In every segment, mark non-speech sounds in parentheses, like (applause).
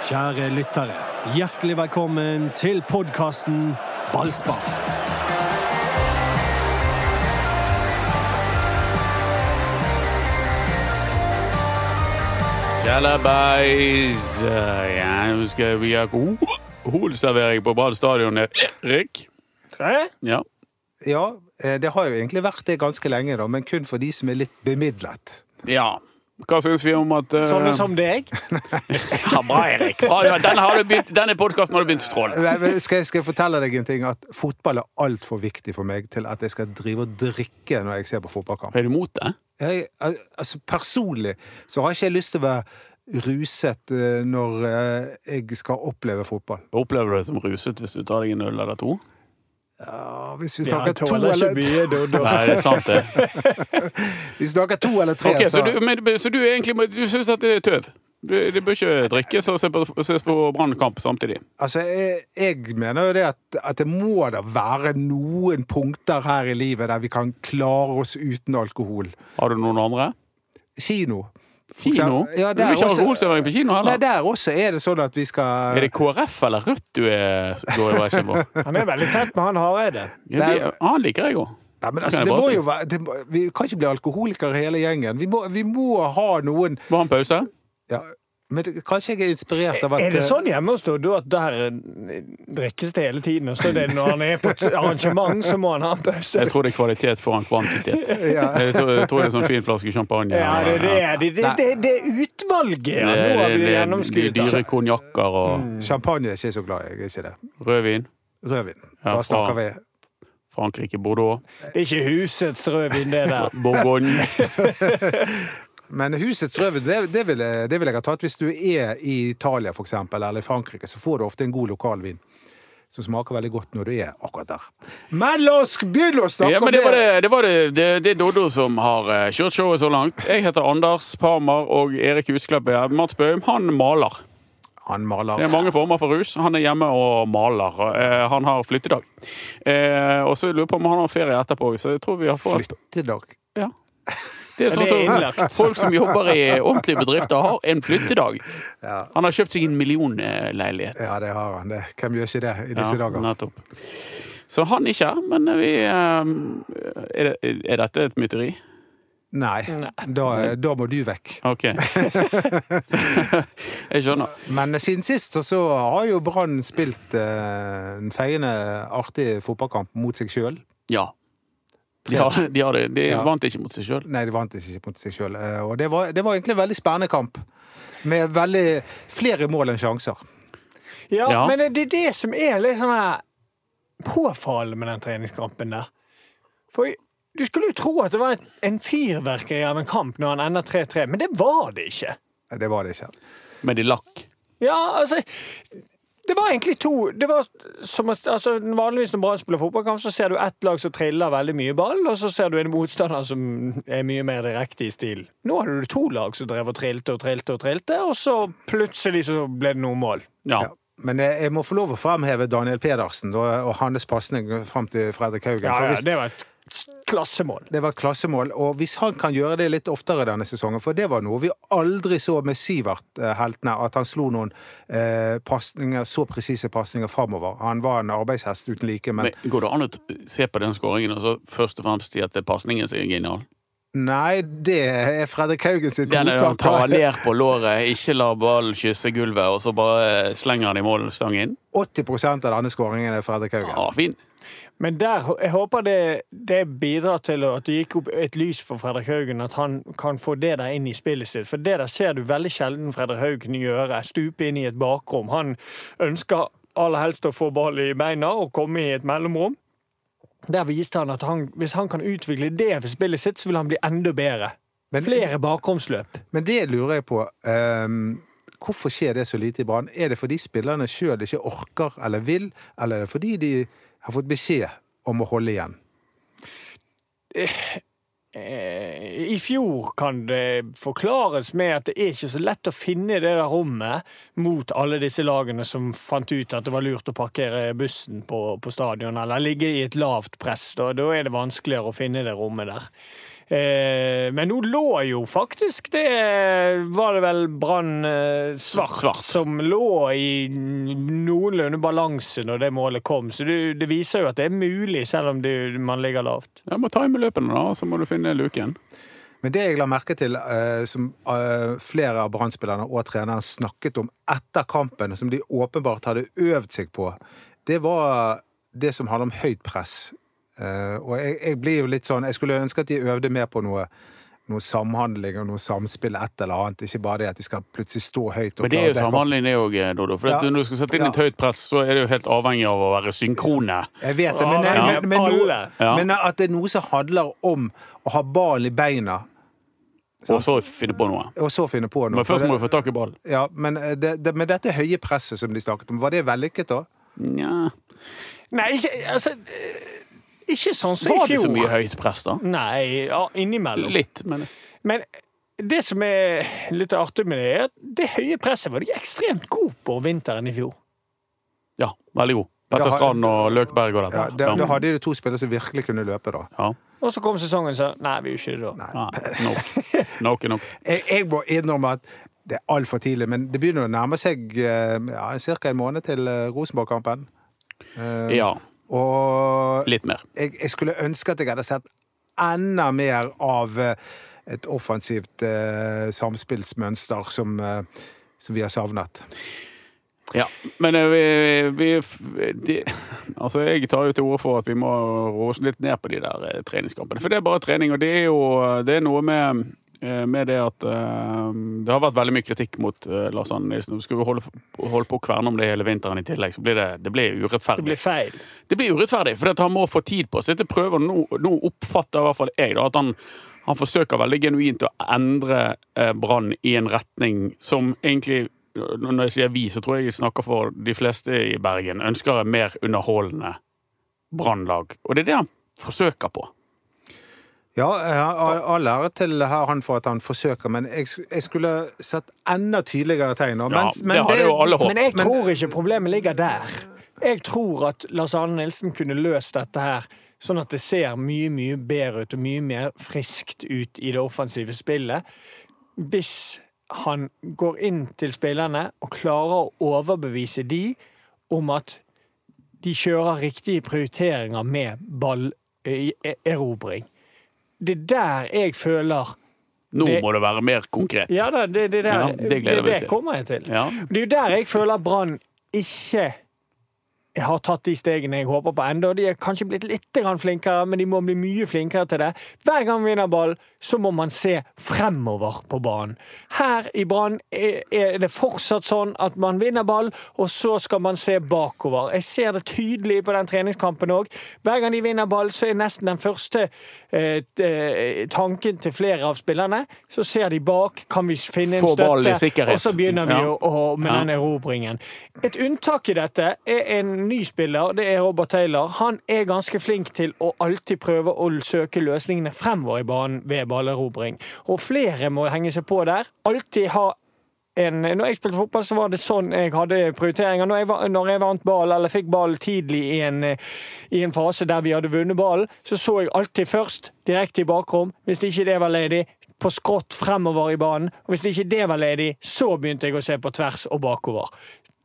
Kjære lyttere, hjertelig velkommen til podkasten Ballspar. Jalabeis. Ja, nå skal vi ha alkoholservering på Brann stadion, Erik. Ja. Ja, eh, det har jo egentlig vært det ganske lenge, da, men kun for de som er litt bemidlet. ja. Hva syns vi om at uh, Sånne som deg. (laughs) Ja, bra, Erik. Bra, ja, denne har begynt- denne podkasten har du begynt å stråle. Skal skal jeg fortelle deg en ting? At fotball er altfor viktig for meg til at jeg skal drive og drikke når jeg ser på fotballkamp. Er du imot det? Jeg, altså, personlig så har ikke jeg lyst til å være ruset eh, når eh, jeg skal oppleve fotball. Opplever du det som ruset hvis du tar deg en øl eller to? Ja, hvis vi Ja, snakker to eller, tre. Nei, det er sant, det. (laughs) hvis vi snakker to eller tre, okay, så så du, men, så du egentlig Du syns at det er tøv? Du, det bør ikke drikkes og se på, ses på Brannkamp samtidig? Altså, jeg, jeg mener jo det at, at det må da være noen punkter her i livet der vi kan klare oss uten alkohol. Har du noen andre? Kino. Kino? Ja, du vil ikke ha alkoholservering på kino Nei, der også er det sånn at vi skal Er det KrF eller Rødt du er, går i bresjen på? (laughs) Han er veldig tett med han Hareide. Ja, de, han liker jeg òg. Nei, men altså, det må jo være, det, må- Vi kan ikke bli alkoholikere hele gjengen. Vi må, vi må ha noen Må ha en pause? ja, Men kanskje jeg er inspirert av at Er det eh, sånn hjemme hos Dodo at der eh, drikkes det hele tiden? Og så det når han er på et arrangement, så må han ha en pause? Jeg tror det er kvalitet foran kvantitet. (laughs) Ja. Jeg tror, jeg tror det er sånn fin flaske champagne. Ja, det, det, er- det, det, det, det er utvalget! Ja. Nå har vi gjennomskuet. dyre konjakker og Champagne er ikke så glad i, jeg er ikke det. rødvin. Rødvin. Ja, snakker vi Frankrike, Bordeaux, Det er ikke husets rødvin, det der. Bourgogne. (laughs) (laughs) Men husets røver, det, det, vil jeg, det vil jeg ha tatt hvis du er i Italia for eksempel, eller i Frankrike. Så får du ofte en god lokalvin. Som smaker veldig godt når du er akkurat der. Men la oss begynne å snakke Ja, men det om var det, det, var det, det, er Doddo som har eh, kjørt showet så langt. Jeg heter Anders Parmar, og Erik Husklepp Mats Bøhm. Han maler. Han maler. Det er mange former for rus. Han er hjemme og maler. Eh, Han har flyttedag. Eh, Og så lurer jeg på om han har ferie etterpå. Så jeg tror vi har fått Flyttedag. ja. Det er sånn som så, folk som jobber i ordentlige bedrifter, har en flyttedag. Ja. Han har kjøpt seg en millionleilighet. ja, det har han. Det. Hvem gjør ikke det i disse Ja, dager? nettopp. Så han ikke, men vi eh, Er, det, er dette et mytteri? Nei, da, da må du vekk. OK. (laughs) Jeg skjønner. Men siden sist så- så har jo Brann spilt eh, en feiende artig fotballkamp mot seg sjøl. Ja. De, har, de, har de Ja. vant ikke mot seg sjøl. Nei, de vant ikke mot seg sjøl. Og det var, det var egentlig en veldig spennende kamp. Med veldig flere mål enn sjanser. Ja, Ja. men det er det som er litt sånn her påfallende med den treningskampen der. For du skulle jo tro at det var en fyrverkeri av en kamp når han ender 3-3, men det var det ikke. Det var det ikke. Men de lakk. Ja, altså Det var egentlig to det var som, altså, Vanligvis når Brann spiller fotballkamp, så ser du ett lag som triller veldig mye ball, og så ser du en motstander som er mye mer direkte i stil. Nå hadde du to lag som drev og trilte og trilte og trilte, og så plutselig så ble det noen mål. Ja. Ja. Men jeg, jeg må få lov å fremheve Daniel Pedersen og hans pasning fram til Fredrik Haugen. Ja, ja, det var et klassemål. det var et klassemål. Og hvis han kan gjøre det litt oftere denne sesongen, for det var noe vi aldri så med Sivert eh, at han slo noen eh, pasninger, så presise pasninger framover. Han var en arbeidshest uten like, men Men går det an å se på den skåringen og så først og fremst si at det er pasningen som er genial? nei, det er Fredrik Haugen sitt Den er han tar godtak. ler på låret, ikke la ballen kysse gulvet, og så bare slenger han i målstangen. 80% av denne skåringen er Fredrik Haugen. Ja, fin. Men der, jeg håper det, det bidrar til at det gikk opp et lys for Fredrik Haugen, at han kan få det der inn i spillet sitt. For det der ser du veldig sjelden Fredrik Haugen gjøre. Stupe inn i et bakrom. Han ønsker aller helst å få ball i beina og komme i et mellomrom. Der viste han at han, hvis han kan utvikle det ved spillet sitt, så vil han bli enda bedre. Men- Flere bakromsløp. Men det lurer jeg på. Um hvorfor skjer det så lite i Brann? Er det fordi spillerne sjøl ikke orker eller vil, eller er det fordi de har fått beskjed om å holde igjen? Eh, I fjor kan det forklares med at det er ikke så lett å finne det der rommet mot alle disse lagene som fant ut at det var lurt å parkere bussen på, på stadion, eller ligge i et lavt press. Da, da er det vanskeligere å finne det rommet der. Eh, men nå lå jo faktisk det Var det vel Brann eh, svart, Svart. som lå i noenlunde balanse når det målet kom. Så det, det viser jo at det er mulig, selv om det, man ligger lavt. Jeg må time løpene, da, så må du finne luken. Men det jeg la merke til, eh, som eh, flere av Brann-spillerne og treneren snakket om etter kampen, som de åpenbart hadde øvd seg på, det var det som handler om høyt press. Eh, og jeg, jeg blir jo litt sånn Jeg skulle ønske at de øvde mer på noe, noe samhandling og noe samspill, et eller annet. Ikke bare det at de skal plutselig stå høyt. og Men det er jo samhandling, det òg, Dodo. For at Ja. når du skal sette inn Ja. et høyt press, så er det jo helt avhengig av å være synkrone. Jeg vet det, men, Ja. men, men, noe, men at det er noe som handler om å ha ballen i beina, Og så finne på noe. og så finne på noe. Men først må du få tak i ballen. Ja, men, eh, det, det, men dette høye presset som de snakket om, var det vellykket da? Nja Nei, ikke, altså eh, Ikke sånn som i fjor. Var det så mye høyt press, da? Nei, ja, innimellom. Litt, men Men det som er litt artig med det, er at det høye presset var de ekstremt gode på vinteren i fjor. ja, veldig god. Petter Strand og Løkberg og Ja, dette. da, da hadde de to spillere som virkelig kunne løpe, da. Ja. Og så kom sesongen sa nei, vi gjør ikke det da. Nei, nok. Nok er nok. (laughs) Jeg, jeg må innrømme at det er altfor tidlig, men det begynner å nærme seg eh, ja, ca. en måned til eh, Rosenborg-kampen. Uh, Ja, Og litt mer. jeg, jeg skulle ønske at jeg hadde sett enda mer av eh, et offensivt eh, samspillsmønster som, eh, som vi har savnet. Ja, men eh, vi, vi de, (laughs) Altså, jeg tar jo til orde for at vi må roe litt ned på de der eh, treningskampene. For det er bare trening, og det er jo det er noe med, med det at uh, Det har vært veldig mye kritikk mot uh, Lars Arne Nilsen. Skulle vi holde, holde på å kverne om det hele vinteren i tillegg, så blir det, det blir Det blir feil. Det blir urettferdig, for han må få tid på seg til prøver. Nå, nå oppfatter i hvert fall jeg da, at han, han forsøker veldig genuint å endre uh, Brann i en retning som egentlig Når jeg sier vi, så tror jeg jeg snakker for de fleste i Bergen. Ønsker et mer underholdende Brannlag. Og det er det han forsøker på. Ja, eh, all ære til han for at han forsøker, men jeg, jeg skulle sett enda tydeligere tegn. Men, Ja, Men- det hadde jo alle håpet. Men jeg tror ikke problemet ligger der. Jeg tror at Lars Arne Nilsen kunne løst dette her sånn at det ser mye, mye bedre ut og mye mer friskt ut i det offensive spillet. Hvis han går inn til spillerne og klarer å overbevise de om at de kjører riktige prioriteringer med ballerobring. Det er der jeg føler Nå Det- må det være mer konkret. Ja det, det, der, Ja, det det, det kommer jeg til. Ja. Det er jo der jeg føler Brann ikke har tatt de stegene jeg håper på ennå. De er kanskje blitt litt flinkere, men de må bli mye flinkere til det. Hver gang vi vinner ball, så må man se fremover på banen. Her i Brann er det fortsatt sånn at man vinner ball, og så skal man se bakover. Jeg ser det tydelig på den treningskampen òg. Hver gang de vinner ball, så er nesten den første eh, eh, tanken til flere av spillerne. Så ser de bak, kan vi finne en støtte, og så begynner vi Ja. å, å med Ja. den erobringen. Et unntak i dette er en ny spiller, det er Robert Taylor. Han er ganske flink til å alltid prøve å søke løsningene fremover i banen ved ballerobring. Og flere må henge seg på der. Alltid ha en, når jeg spilte fotball, så var det sånn jeg hadde prioriteringer. Når jeg, når jeg vant ball, eller fikk ball tidlig i en, i en fase der vi hadde vunnet ballen, så så jeg alltid først direkte i bakrom. Hvis ikke det var ledig, på skrått fremover i banen. Og hvis ikke det var ledig, så begynte jeg å se på tvers og bakover.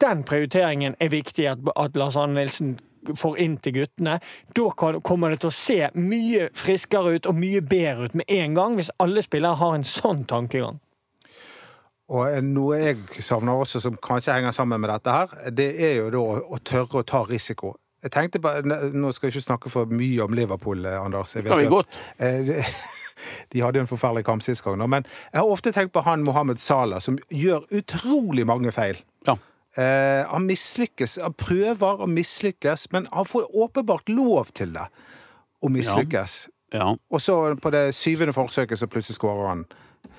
Den prioriteringen er viktig at, at Lars Arne Nilsen får inn til guttene. Da kommer det til å se mye friskere ut og mye bedre ut med en gang, hvis alle spillere har en sånn tankegang. Og noe jeg savner også, som kanskje henger sammen med dette her, det er jo da å, tørre å ta risiko. Jeg tenkte på, Nå skal jeg ikke snakke for mye om Liverpool, eh, Anders. Jeg Det kan vi godt. at-. Eh, (laughs) De hadde en forferdelig kamp sist gang. Men jeg har ofte tenkt på han Mohammed Salah, som gjør utrolig mange feil. Ja. Eh, han mislykkes, han prøver å mislykkes, men han får åpenbart lov til det. Å mislykkes. ja. Og så på det syvende forsøket så plutselig skårer han.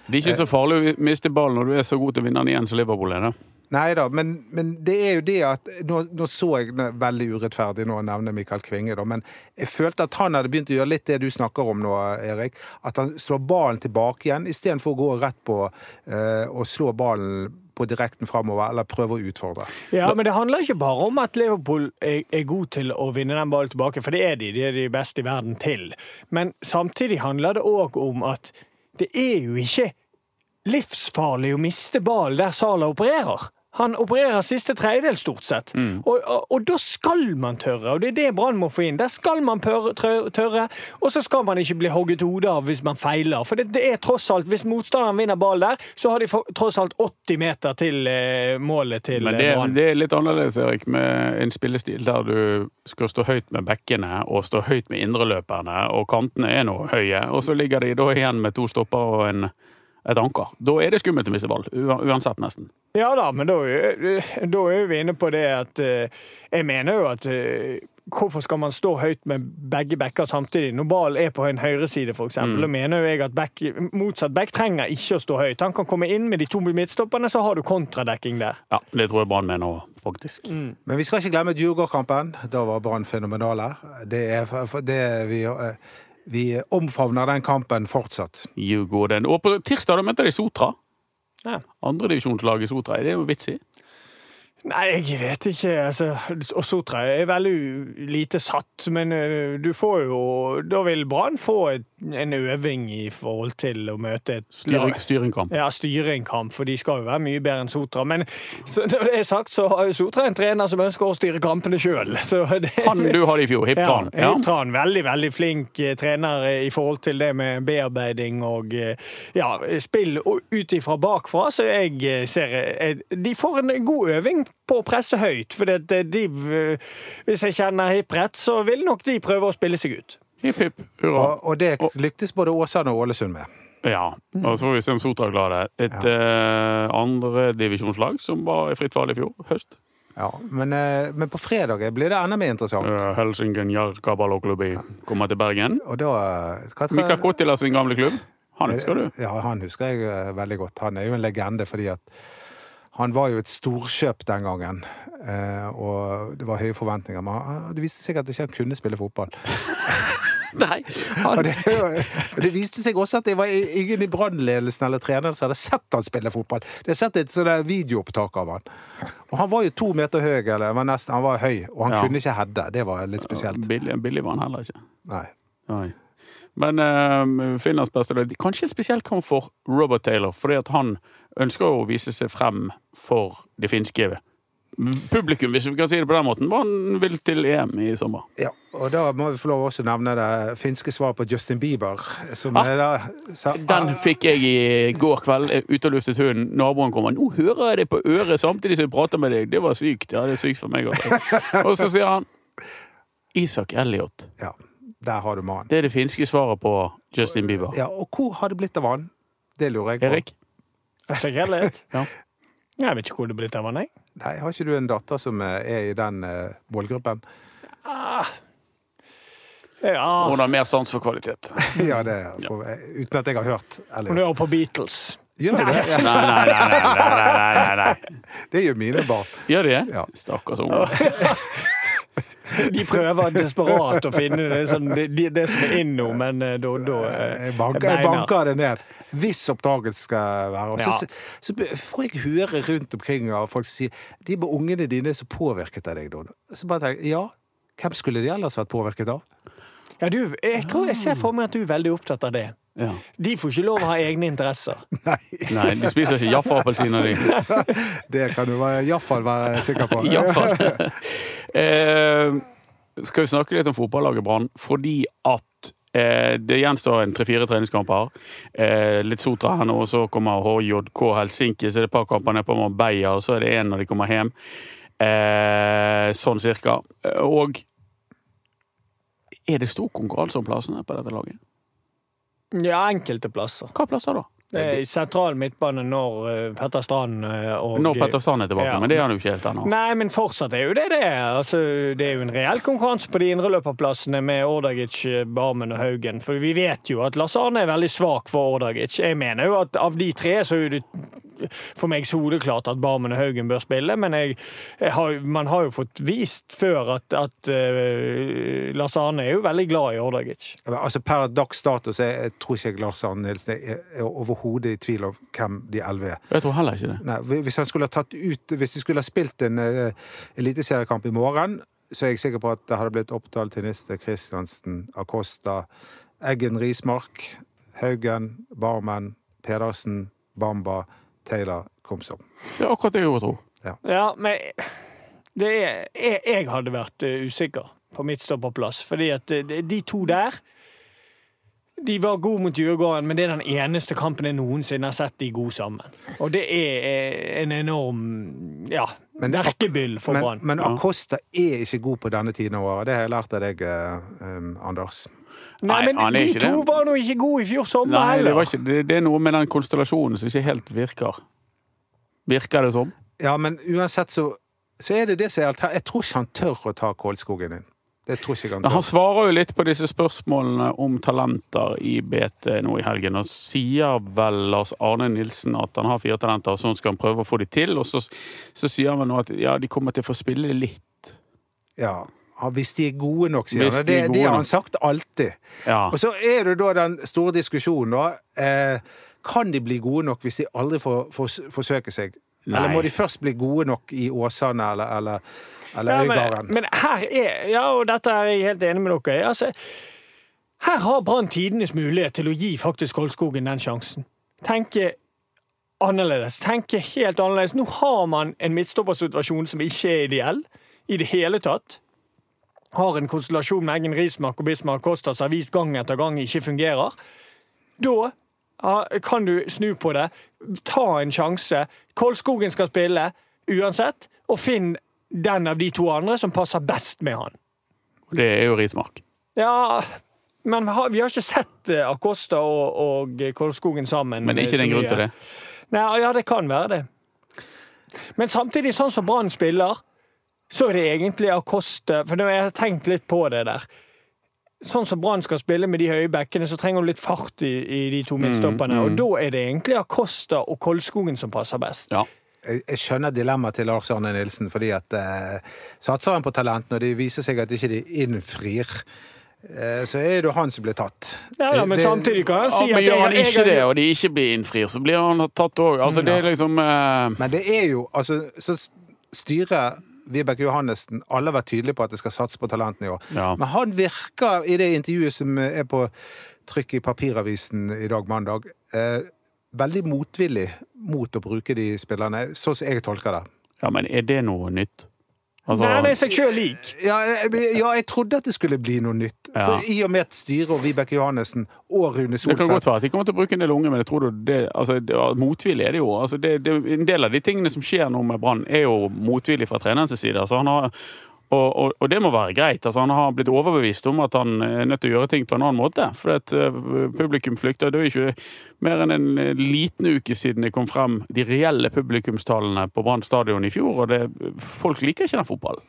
Det er ikke så farlig å miste ballen når du er så god til å vinne den igjen som Liverpool er. det. Nei da, men, men det er jo det at Nå, nå så jeg veldig urettferdig nå å nevne Mikael Kvinge, da, men jeg følte at han hadde begynt å gjøre litt det du snakker om nå, Erik. At han slår ballen tilbake igjen, istedenfor å gå rett på eh, å slå ballen på direkten framover, eller prøve å utfordre. Ja, men det handler ikke bare om at Liverpool er, er god til å vinne den ballen tilbake, for det er de. De er de beste i verden til. Men samtidig handler det òg om at det er jo ikke livsfarlig å miste ballen der Salah opererer. Han opererer siste tredjedel, stort sett. Og, og, og da skal man tørre, og det er det Brann må få inn. Der skal man trø- tørre, og så skal man ikke bli hogget hodet av hvis man feiler. For det, det er tross alt, hvis motstanderen vinner ball der, så har de for, tross alt 80 meter til eh, målet til Men eh, det, Brann. det er litt annerledes, Erik, med en spillestil der du skal stå høyt med bekkene og stå høyt med indreløperne, og kantene er nå høye, og så ligger de da igjen med to stopper og en, et anker. Da er det skummelt å miste ball, uansett, nesten. Ja da, men da, da er vi inne på det at eh, Jeg mener jo at eh, Hvorfor skal man stå høyt med begge backer samtidig? Når ball er på en høyreside, f.eks., mm. da mener jo jeg at back, motsatt back trenger ikke å stå høyt. Han kan komme inn med de to midtstopperne, så har du kontradekking der. Ja, det tror jeg Brann mener òg, faktisk. Men vi skal ikke glemme Djurgård-kampen. Da var Brann fenomenale. Det er, for- for det vi, eh, vi omfavner den kampen fortsatt. Djurgården. Og på tirsdag da møtte de Sotra. Ja. Andredivisjonslaget Sotra. Det er jo vits i. Nei, jeg vet ikke. Altså, og Sotra er veldig lite satt, men eh, du får jo Da vil Brann få et, en øving i forhold til å møte et Styring, styringkamp. Ja, styringkamp, for de skal jo være mye bedre enn Sotra. Men så, når det er sagt, så har jo Sotra en trener som ønsker å styre kampene sjøl. (laughs) Han du hadde i fjor, Hiptran. Ja, Hiptran. Veldig, veldig flink eh, trener i forhold til det med bearbeiding og eh, ja, spill og ut ifra bakfra. Så jeg eh, ser eh, De får en god øving på å presse høyt. For de, eh, hvis jeg kjenner Hipp rett, så vil nok de prøve å spille seg ut. Hipp, hipp, hurra. Og, og det lyktes både Åsane og Ålesund med. Ja, og så får vi se om Sotra klarer det. Et ja. andredivisjonslag som var i fritt fall i fjor høst. Ja, men, eh, men på fredag blir det enda mer interessant. Uh, Helsingen Jarkabaloklubi kommer til Bergen. Og da eh, hva tror Mika Kottila sin gamle klubb. Han husker du? Ja, han husker jeg eh, veldig godt. Han er jo en legende fordi at han var jo et storkjøp den gangen, eh, og det var høye forventninger. Men det viste seg at ikke han kunne spille fotball. (laughs) (laughs) Nei. Og det, det viste seg også at det var ingen i brannledelsen eller treneren som hadde sett han spille fotball. De har sett et sånt videoopptak av han. Og han var jo to meter høy, eller var nesten, han var høy, og han Ja. kunne ikke heade. Det var litt spesielt. Billig, billig var han heller ikke. Nei. Nei. Men uh, Finlands beste lag Kanskje spesielt kom for Robert Taylor, fordi at han ønsker å vise seg frem for det finske publikum, hvis vi kan si det på den måten. Hva han vil til EM i sommer. Ja, og da må vi få lov også å nevne det finske svaret på Justin Bieber. Som Ah, er da, sa, Den fikk jeg i går kveld. eh, Ute og luftet hunden. Naboen kommer. 'Nå hører jeg det på øret samtidig som jeg prater med deg.' Det var sykt. Ja, det er sykt for meg òg. (laughs) Og så sier han Isak Elliot. Ja, der har du mannen. Det er det finske svaret på Justin Bieber. Ja, og hvor har det blitt av han? Det lurer jeg på. Erik? Isak Elliot? Ja. Jeg vet ikke hvor det er blitt av han, jeg. Nei, Har ikke du en datter som eh, er i den uh, målgruppen? Ja, Hun har mer sans for kvalitet. (laughs) Ja, det er for, uten at jeg har hørt. Hun er jo på Beatles. gjør det? Ja, nei, nei. nei, nei, nei, nei, nei. (laughs) det gjør mine barn. Gjør de det? Ja. Stakkars unger. (laughs) De prøver desperat å finne det, som, det, det som er inn nå, men eh, da, da eh, Jeg banker, jeg banker det ned. Hvis oppdagelse skal være. Og så, Ja. så, får jeg høre rundt omkring av folk som sier de med ungene dine som påvirket av deg. Da. Så bare tenker jeg, ja, hvem skulle de ellers vært påvirket av? Ja, du, jeg tror jeg ser for meg at du er veldig opptatt av det. Ja. De får ikke lov å ha egne interesser. (laughs) Nei, Nei, de spiser ikke Jaffa-appelsiner, de. (laughs) det kan du være- iallfall være sikker på. (laughs) Eh, skal vi snakke litt om fotballaget Brann? Fordi at eh, det gjenstår en tre-fire treningskamper. Eh, litt Sotra her nå, så kommer HJK Helsinki, så er det et par kamper nede på Marbella, og så er det én når de kommer hjem. Eh, sånn cirka. Og er det stor konkurranse om plassene på dette laget? Ja, enkelte plasser. Hva plasser da? Er I sentral midtbane når eh, Petter Strand eh, og Når Petter Strand er tilbake, Ja. men det er han jo ikke helt ennå. Nei, men fortsatt er jo det det. Altså, det er jo en reell konkurranse på de indreløperplassene med Ordagic, Barmen og Haugen. For vi vet jo at Lars Arne er veldig svak for Ordagic. Jeg mener jo at av de tre så er det for meg soleklart at Barmen og Haugen bør spille, men jeg, jeg har, man har jo fått vist før at, at uh, Lars Arne er jo veldig glad i Ordagic. Altså Per dags dato så jeg, jeg tror ikke jeg Lars Arne Nilsen er, er overhodet i tvil om hvem de elleve er. Jeg tror heller ikke det. Nei, hvis han skulle ha tatt ut Hvis de skulle ha spilt en uh, eliteseriekamp i morgen, så er jeg sikker på at det hadde blitt Oppdal, Tiniste, Kristiansen, Acosta, Eggen Rismark, Haugen, Barmen, Pedersen, Bamba, Taylor, Komsom. Det er akkurat det jeg tror. Ja, men det er, jeg, jeg hadde vært uh, usikker på midtstopperplass, fordi at uh, de, de to der de var gode mot Djurgården, men det er den eneste kampen jeg noensinne har sett de gode sammen. Og det er eh, en enorm ja, verkebyll for Men, Brann. men Acosta er ikke god på denne tiden av året. Det har jeg lært av deg, eh, um, Anders. Nei, Nei, men er de to det. var nå ikke gode i fjor sommer Nei, det, heller. var ikke, det, det er noe med den konstellasjonen som ikke helt virker. Virker det som? Ja, men uansett så, så er det det som er alter... Jeg tror ikke han tør å ta Kålskogen inn. Det tror ikke han Men han svarer jo litt på disse spørsmålene om talenter i BT nå i helgen. Og sier vel Lars Arne Nilsen at han har fire talenter, og sånn skal han prøve å få de til. Og så, så sier han vel nå at ja, de kommer til å få spille litt. Ja. Ja, hvis de er gode nok, sier han. de Det, det har han sagt alltid. Ja. Og så er det da den store diskusjonen, da. Eh, kan de bli gode nok hvis de aldri får, får forsøke seg? Eller må de først bli gode nok i Åsane eller, eller, eller Ja, Øygarden? men, men her er Ja, og dette er jeg helt enig med dere i. Altså, her har Brann tidenes mulighet til å gi faktisk Kolskogen den sjansen. Tenke annerledes. Tenke helt annerledes. Nå har man en midtstoppersituasjon som ikke er ideell i det hele tatt. Har en konstellasjon med Eggen Rismark og Bismarck Costa som har vist gang etter gang ikke fungerer. Da kan du snu på det. Ta en sjanse. Kolskogen skal spille uansett, og finn den av de to andre som passer best med han. Det er jo Rismark. Ja, men vi har ikke sett Akosta Acosta og, og Kolskogen sammen. Men er eh, ikke det en grunn til det. Nei, ja, det kan være det. Men samtidig, sånn som Brann spiller, så det egentlig Acosta For nå har jeg tenkt litt på det der. Sånn som Brann skal spille med de høye bekkene, så trenger du litt fart i, i de to midtstopperne. Og da er det egentlig Acosta og Kolskogen som passer best. Ja. Jeg, jeg skjønner dilemmaet til Lars Arne Nilsen, fordi at eh, satser han på talent når det viser seg at ikke de innfrir, eh, så er det jo han som blir tatt. Ja, ja, men Det- samtidig kan han si Ja, men at gjør han ikke det, og de ikke blir innfrir, så blir han tatt òg. Altså, det er liksom eh, Men det er jo altså Så styret Vibeke Johannessen alle har vært tydelige på at det skal satse på talentene i år. Ja. Men han virker i det intervjuet som er på trykk i papiravisen i dag, mandag, eh, veldig motvillig mot å bruke de spillerne, sånn som jeg tolker det. Ja, men er det noe nytt? Altså, Nei, det er seg sjøl lik. Ja, ja, jeg trodde at det skulle bli noe nytt. Ja. For I og med at styret og Vibeke Johannessen og Rune det kan godt være at de kommer til å bruke en del unge, men jeg tror det, altså, det, motvillig er det jo. Altså, det, det, en del av de tingene som skjer nå med Brann, er jo motvillig fra trenerens side. Altså, han har, og, og, og det må være greit. Altså, han har blitt overbevist om at han er nødt til å gjøre ting på en annen måte. For at eh, publikum flykter. Det er jo ikke mer enn en liten uke siden det kom frem de reelle publikumstallene på Brann stadion i fjor, og det, folk liker ikke den fotballen.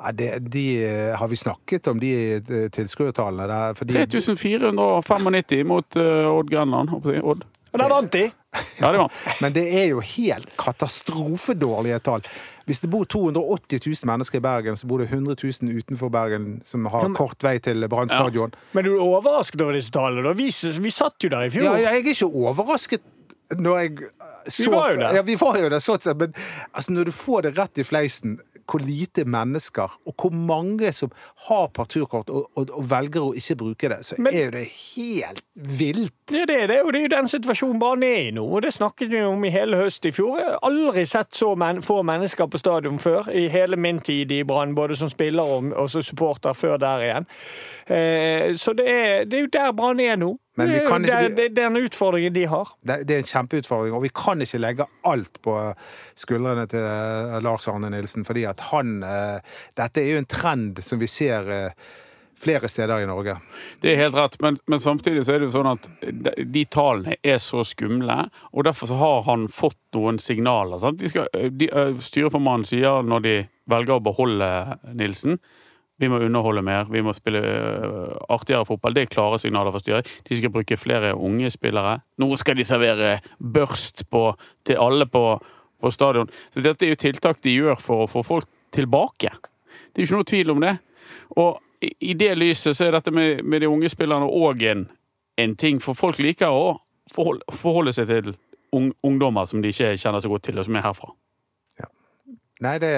ja, det, De eh, har vi snakket om, de eh, tilskuertallene der. 3495 mot uh, Odd Grenland. Odd. Og der vant de! (laughs) Ja, det var Men det er jo helt katastrofedårlige tall. Hvis det bor 280 000 mennesker i Bergen, så bor det 100 000 utenfor Bergen som har kort vei til Brann stadion. Men du er overrasket over disse tallene? Vi, vi satt jo der i fjor. Ja, jeg er ikke overrasket når jeg så var jo der. Ja, vi var jo der, sånn sett. Men altså, når du får det rett i fleisen, hvor lite mennesker, og hvor mange som har parturkort og, og, og velger å ikke bruke det, så Men- er jo det helt vilt. Det er det, det, og det er jo den situasjonen Brann er i nå. og Det snakket vi om i hele høst i fjor. Jeg har aldri sett så men få mennesker på stadion før. I hele min tid i Brann, både som spiller og, og som supporter før der igjen. Eh, så det er, det er jo der Brann er nå. Men vi kan ikke- det, det, det er en utfordring de har. Det, det er en kjempeutfordring, og vi kan ikke legge alt på skuldrene til eh, Lars Arne Nilsen, fordi at han eh, Dette er jo en trend som vi ser eh, flere steder i Norge. Det er helt rett, men, men samtidig så er det jo sånn at de, tallene er så skumle, og derfor så har han fått noen signaler. Skal, de, styreformannen sier når de velger å beholde Nilsen, Vi må underholde mer, vi må spille øh, artigere fotball. Det er klare signaler fra styret. De skal bruke flere unge spillere. Nå skal de servere børst på, til alle på, på stadion. Så dette er jo tiltak de gjør for å få folk tilbake. Det er jo ikke noe tvil om det. Og i, det lyset så er dette med, med de unge spillerne òg en, en ting, for folk liker å forholde, forholde seg til ung, ungdommer som de ikke kjenner så godt til, og som er herfra. Nei, det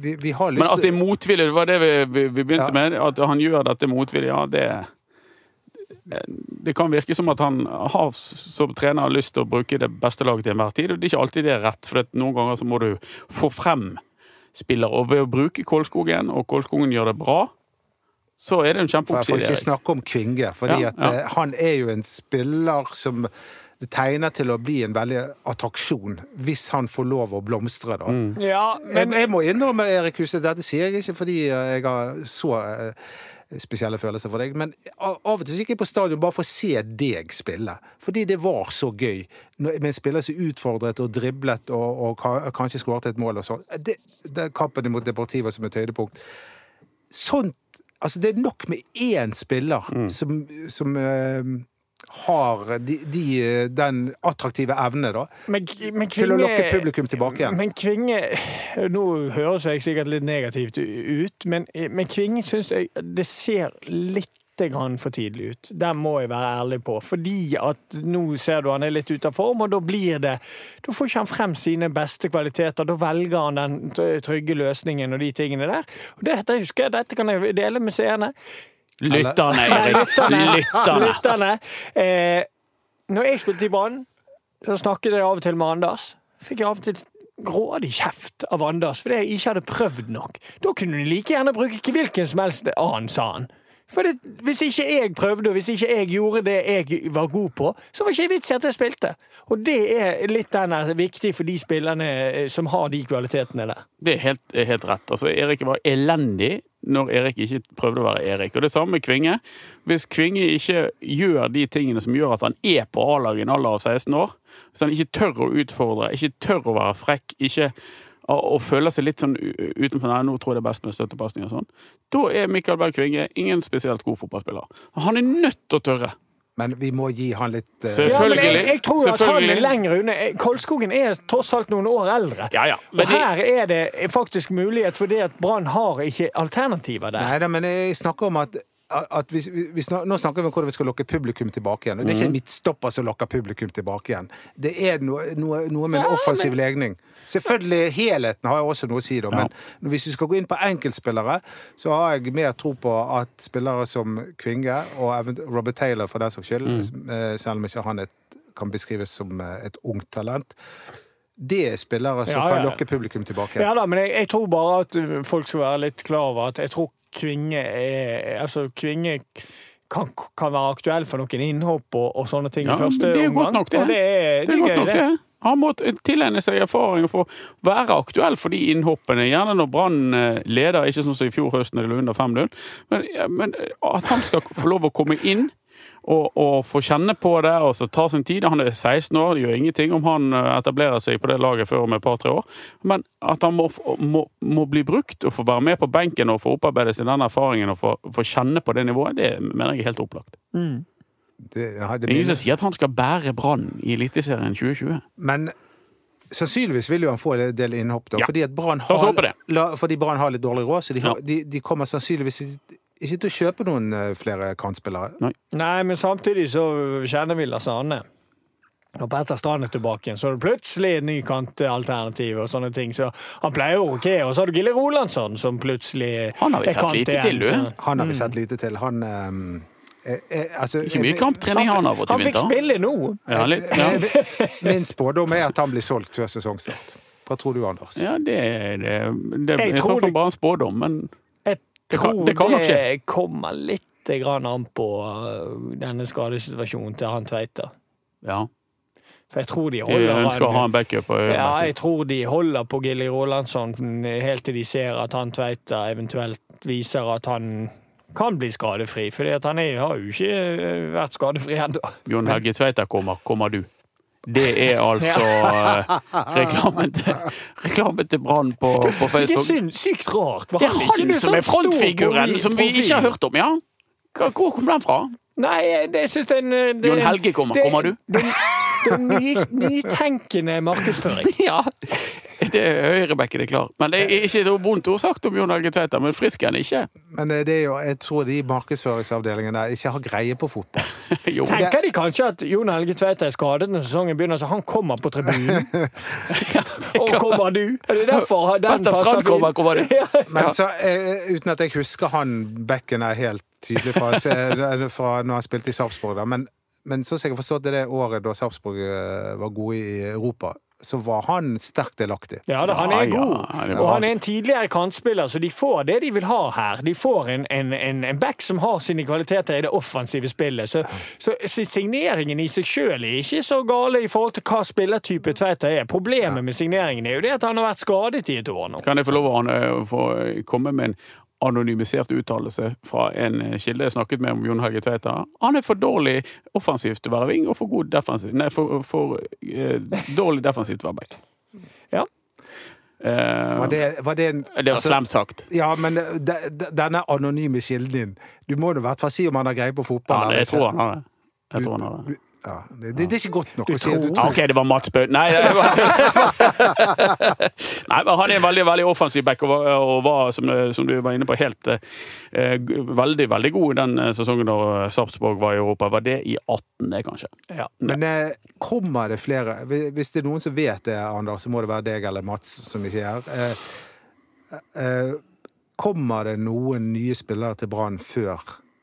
Vi, vi har lyst Men at det er motvillig, det var det vi, vi, vi begynte Ja. med. At han gjør dette motvillig, ja, det Det kan virke som at han har som trener har lyst til å bruke det beste laget til enhver tid. og Det er ikke alltid det er rett, for noen ganger så må du få frem spillere. Og ved å bruke Kolskogen, og Kolskogen gjør det bra, så er det en For jeg får ikke snakke om Kvinge, fordi Ja, ja. eh, han er jo en spiller som det tegner til å bli en veldig attraksjon, hvis han får lov å blomstre, da. Mm. Ja, men jeg må innrømme, Erik Huset, dette sier jeg ikke fordi eh, jeg har så eh, spesielle følelser for deg, men av og til gikk jeg på stadion bare for å se deg spille. Fordi det var så gøy med en spiller som utfordret og driblet og, og og kanskje skåret et mål og sånn. Det, det er kampen mot Deportivo som et høydepunkt. Sånt Altså, det er nok med én spiller som, som eh, har de, de, den attraktive evne, da, Men, men til å Kvinge- lokke publikum tilbake igjen. Men Kvinge Nå høres jeg sikkert litt negativt ut, men, men Kvinge syns jeg det ser litt grann for tidlig ut. Der må jeg være ærlig på. Fordi at nå ser du han er litt ute av form, og da blir det Da får ikke han frem sine beste kvaliteter. Da velger han den trygge løsningen og de tingene der. Og det, det husker jeg, dette kan jeg dele med seerne. Lytterne, Erik. lytterne. Eh, når jeg spilte i banen, så snakket jeg av og til med Anders. Fikk jeg av og til grådig kjeft av Anders fordi jeg ikke hadde prøvd nok. Da kunne du like gjerne bruke hvilken som helst annen, sa han. For det, Hvis ikke jeg prøvde, og hvis ikke jeg gjorde det jeg var god på, så var det ikke vits i at jeg spilte. Og det er litt den viktig for de spillerne eh, som har de kvalitetene der. Det er helt, helt rett. Altså, Erik var elendig når Erik ikke prøvde å være Erik. Og det samme med Kvinge. Hvis Kvinge ikke gjør de tingene som gjør at han er på A-laget i en alder av 16 år, hvis han ikke tør å utfordre, ikke tør å være frekk, ikke og føler seg litt sånn utenfor Nei, nå tror jeg det er best med støttepasning og sånn. Da er Mikael Berg Kvinge ingen spesielt god fotballspiller. Han er nødt til å tørre. Men vi må gi han litt uh... Selvfølgelig. Ja, jeg, jeg tror at han er lenger unna. Kolskogen er tross alt noen år eldre. Ja, ja. Og de, her er det faktisk mulighet, fordi at Brann har ikke alternativer der. Nei da, men jeg snakker om at, at vi, vi snak, Nå snakker vi om hvordan vi skal lokke publikum tilbake igjen. Og det er ikke en midtstopper som lokker publikum tilbake igjen. Det er noe, noe, noe med en Ja, offensiv legning. Selvfølgelig, helheten har jeg også noe å si, da. Men hvis vi skal gå inn på enkeltspillere, så har jeg mer tro på at spillere som Kvinge og Robert Taylor, for den saks skyld, eh, selv om ikke han et, kan beskrives som eh, et ungt talent, det er spillere som Ja, ja. kan lokke publikum tilbake. Ja da, men jeg, jeg tror bare at folk skal være litt klar over at jeg tror Kvinge er Altså, Kvinge kan, kan være aktuell for noen innhopp og, og sånne ting Ja, i første omgang. det er omgang. godt nok, det. Og det er, Det er godt nok, det. Han må tilegne seg erfaring for å være aktuell for de innhoppene. Gjerne når Brann eh, leder, ikke sånn som i fjor høst når de lå under 5-0. Men, men at han skal få lov å komme inn og, og få kjenne på det og så ta sin tid. Han er 16 år, det gjør ingenting om han eh, etablerer seg på det laget før om et par-tre år. Men at han må, må, må bli brukt og få være med på benken og få opparbeide seg den erfaringen og få, få kjenne på det nivået, det mener jeg er helt opplagt. Det, ja, det er ingen som sier at han skal bære Brann i Eliteserien 2020. Men sannsynligvis vil jo han få en del innhopp, da. Ja. Fordi Brann har, har litt dårlig råd, så de, har, Ja. de, de kommer sannsynligvis ikke til å kjøpe noen eh, flere kantspillere. Nei, men samtidig så kjenner vi Lars Arne. Og Petter Strand er tilbake igjen, så er det plutselig et ny kantalternativ og sånne ting. Så han pleier å rokere. Og så har du Gille Rolandsson, som plutselig Han har vi er sett lite igjen, til, du. så- Han har vi sett lite til. Han um eh, eh, altså, Ikke mye eh, kamptrening han har fått i Han fikk vinter. spille nå! Ja, litt, ja. Min spådom er at han blir solgt før sesongstart. Hva tror du, Anders? ja, det er det, det Jeg er i tror så fall det- bare en spådom, men Det kan- det kan nok skje. kommer litt grann an på uh, denne skadesituasjonen til han Tveita. ja. For jeg tror de De holder ønsker å ha en backup. ja, jeg tror de holder på Gilly Rolandsson helt til de ser at han Tveita eventuelt viser at han kan bli skadefri. For han er, har jo ikke uh, vært skadefri ennå. Jon Helge Tveita kommer. Kommer du? Det er altså eh, reklamen til, reklame til Brann på, på Det er sykt rart. Var Det er han som er frontfiguren som vi ikke har hørt om, ja? Hvor kom den fra? Nei, det jeg er en eh, Jon Helge kommer. Kommer du? Det, er ny, nytenkende markedsføring. (laughs) Ja, det er høyrebekken er klar. Men det er ikke et vondt ord sagt om Jon Helge Tveita, men frisk er han ikke. Men eh, det er jo, jeg tror de markedsføringsavdelingene der ikke har greie på fotball. (laughs) Jo. Tenker de kanskje at Jon Helge Tveita er skadet når sesongen begynner, så han kommer på tribunen? (laughs) Og kommer du? Er det derfor den Petter passer Strand kommer, kommer det. Men så, eh, uten at jeg husker han bekken er helt tydelig fra, fra når han spilte i Sarpsborg, da. Men, men sånn som jeg har forstått det, det året da Sarpsborg eh, var gode i Europa, så var han sterkt delaktig. Ja, da, han er god. og han er en tidligere kantspiller, så de får det de vil ha her. De får en, en, en, en back som har sine kvaliteter i det offensive spillet. Så, så, signeringen i seg sjøl er ikke så gale i forhold til hva spillertype Tveita er. Problemet med signeringen er jo det at han har vært skadet i et år nå. Kan jeg få lov å eh, få komme med en anonymisert uttalelse fra en eh, kilde jeg snakket med om Jon Helge Tveita? Han er for dårlig offensivt til å være ving, og for god defensiv Nei, for, for eh, dårlig defensivt til å være back. Ja. Eh, Var det, var det, en, det var altså, slemt sagt. Ja, men eh, de, de, denne anonyme kilden din Du må i hvert fall si om han har greie på fotball. Ja, det, jeg tror han har det. Jeg tror han har det. Ja, det, det er ikke godt nok Du å si at du tror- OK, det var Mats Bø... Nei, det var... (laughs) Nei, men han er en veldig veldig offensiv back og var, og var som, som du var inne på, helt uh, veldig veldig god den eh, sesongen da Sarpsborg var i Europa. Var det i 18, det, kanskje? Ja. Men uh, kommer det flere Hvis det er noen som vet det, Anders, så må det være deg eller Mats som ikke er her. Uh, eh, kommer det noen nye spillere til Brann før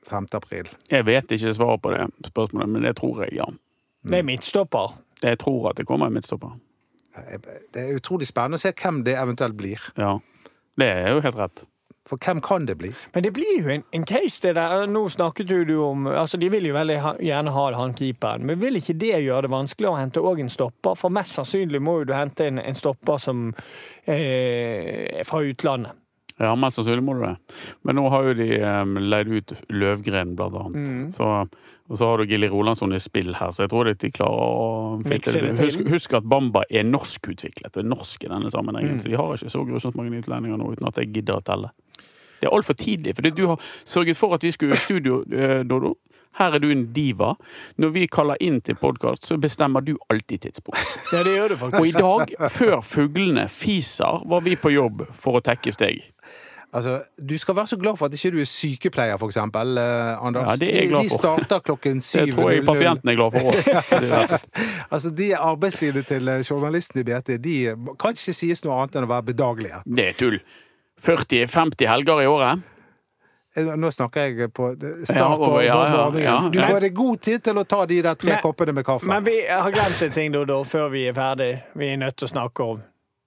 5. april? Jeg vet ikke svaret på det spørsmålet, men det tror jeg, ja. Det er midtstopper. Jeg tror at det kommer en midtstopper. Det er utrolig spennende å se hvem det eventuelt blir. Ja. Det er jo helt rett. For hvem kan det bli? Men det blir jo en, en case, det der. Nå snakket jo du om altså De vil jo veldig ha, gjerne ha han keeperen, men vil ikke det gjøre det vanskelig å hente òg en stopper? For mest sannsynlig må jo du hente en, en stopper som eh, er fra utlandet. Ja, mest sannsynlig må du det. Men nå har jo de um, leid ut Løvgren, blant annet. Så, og så har du Gilly Rolandsson i spill her, så jeg tror at de klarer å Mikse det. Husk, husk at Bamba er norskutviklet, og er norsk i denne sammenhengen. Så de har ikke så grusomt mange utlendinger nå, uten at jeg gidder å telle. Det er altfor tidlig, for du har sørget for at vi skulle i studio, eh, Dodo. Her er du en diva. Når vi kaller inn til podkast, så bestemmer du alltid tidspunkt. Ja, det gjør du faktisk. Og i dag, før fuglene fiser, var vi på jobb for å tekkes deg. Altså, Du skal være så glad for at ikke du er sykepleier, for eksempel, eh, Anders. Ja, det er jeg glad de, de starter klokken syv. (laughs) Det tror jeg pasienten er glad for òg. (laughs) Altså, De arbeidstidene til eh, journalisten i BT de kan ikke sies noe annet enn å være bedagelige. Det er tull. 40-50 helger i året. Eh, Nå snakker jeg på start på, ja, ja, ja. Du får deg god tid til å ta de der tre Men- koppene med kaffe. Men vi har glemt en ting, Dodo, før vi er ferdig. Vi er nødt til å snakke om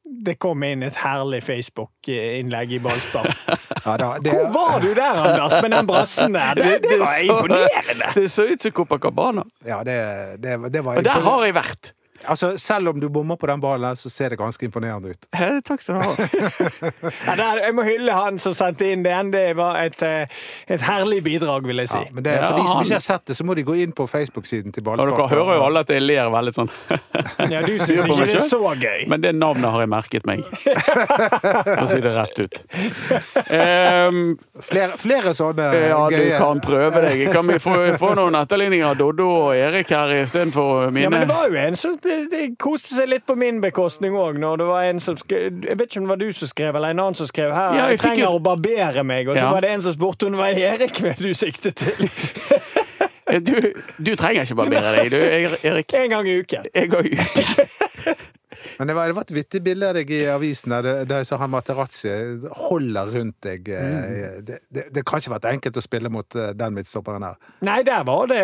Det kom inn et herlig Facebook-innlegg i ballspark. (laughs) ja, da, det, Hvor var du der, Anders, med den brassen der? Det, det var imponerende! Det så ut som Copacabana. ja, det, det, det var Og der har jeg vært. Altså, Selv om du bommer på den ballen, så ser det ganske imponerende ut. Eh, Takk skal du ha. (laughs) Ja, der, jeg må hylle han som sendte inn den. Det var et, eh, et herlig bidrag, vil jeg si. Ja, men det, Ja, for de som ikke har sett det, så må de gå inn på Facebook-siden til Ballspark. dere hører jo alle at jeg ler veldig sånn. (laughs) Ja, du (laughs) syns ikke det er så gøy? Men det navnet har jeg merket meg. For å si det rett ut. Um, Flere, flere sånne ja, du gøye kan prøve deg. Kan vi få, få noen etterligninger av Doddo og Erik her istedenfor Ja, men det var jo en som det, det koste seg litt på min bekostning òg, når det var en som skrev Jeg vet ikke om det var du som skrev, eller en annen som skrev her. Ja, jeg jeg trenger jo- å barbere meg, og så Ja. var det en som spurte om det var Erik du siktet til. (laughs) Du, du trenger ikke barbere deg, du, Erik. En gang i uken. En gang i uken. (laughs) Men det var, et vittig bilde av deg i avisen der, der så han Materazzi holder rundt deg. eh, Mm. Det, det, det kan ikke vært enkelt å spille mot eh, den midtstopperen her. Nei, der var det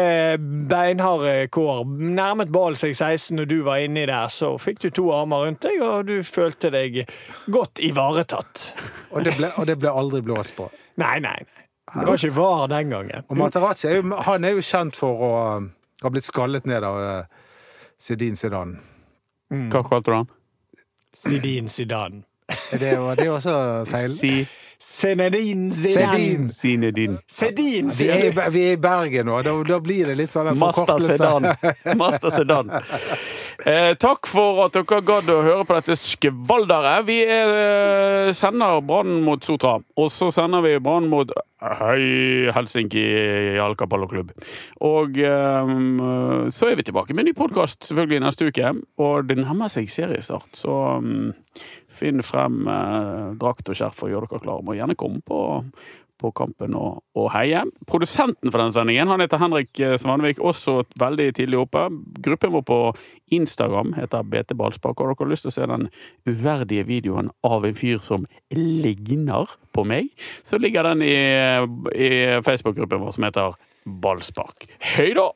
beinharde kår. Nærmet ballen seg 16 når du var inni der, så fikk du to armer rundt deg, og du følte deg godt ivaretatt. Og det ble, og det ble aldri blåst på. Nei, nei, nei. Det var ikke var den gangen. Og Materazzi er jo, han er jo kjent for å eh, ha blitt skallet ned av Sedin Sedan. Hva kalte du han? Sidin Zidane. Det var det også feil. Si Zinedine Zidane. Zinedine. Zidane, Vi er, sier i- du. vi er i Bergen nå, da, da blir det litt sånn forkortelse. (laughs) Master. Sedan. Master Sedan. Eh, takk for at dere gadd å høre på dette skvalderet. Vi eh, sender Brann mot Sotra, og så sender vi Brann mot Høy Helsinki Jalkapalloklubb. Og eh, så er vi tilbake med en ny podkast selvfølgelig neste uke. Og det nærmer seg seriestart, så um, finn frem eh, drakt og skjerf og gjør dere klare. Må gjerne komme på på kampen og, og heie. Produsenten for denne sendingen han heter Henrik eh, Svanvik, også veldig tidlig oppe. Gruppen vår på Instagram heter BT Ballspark. Har dere lyst til å se den uverdige videoen av en fyr som ligner på meg, så ligger den i, i Facebook-gruppen vår som heter Ballspark. Hei da!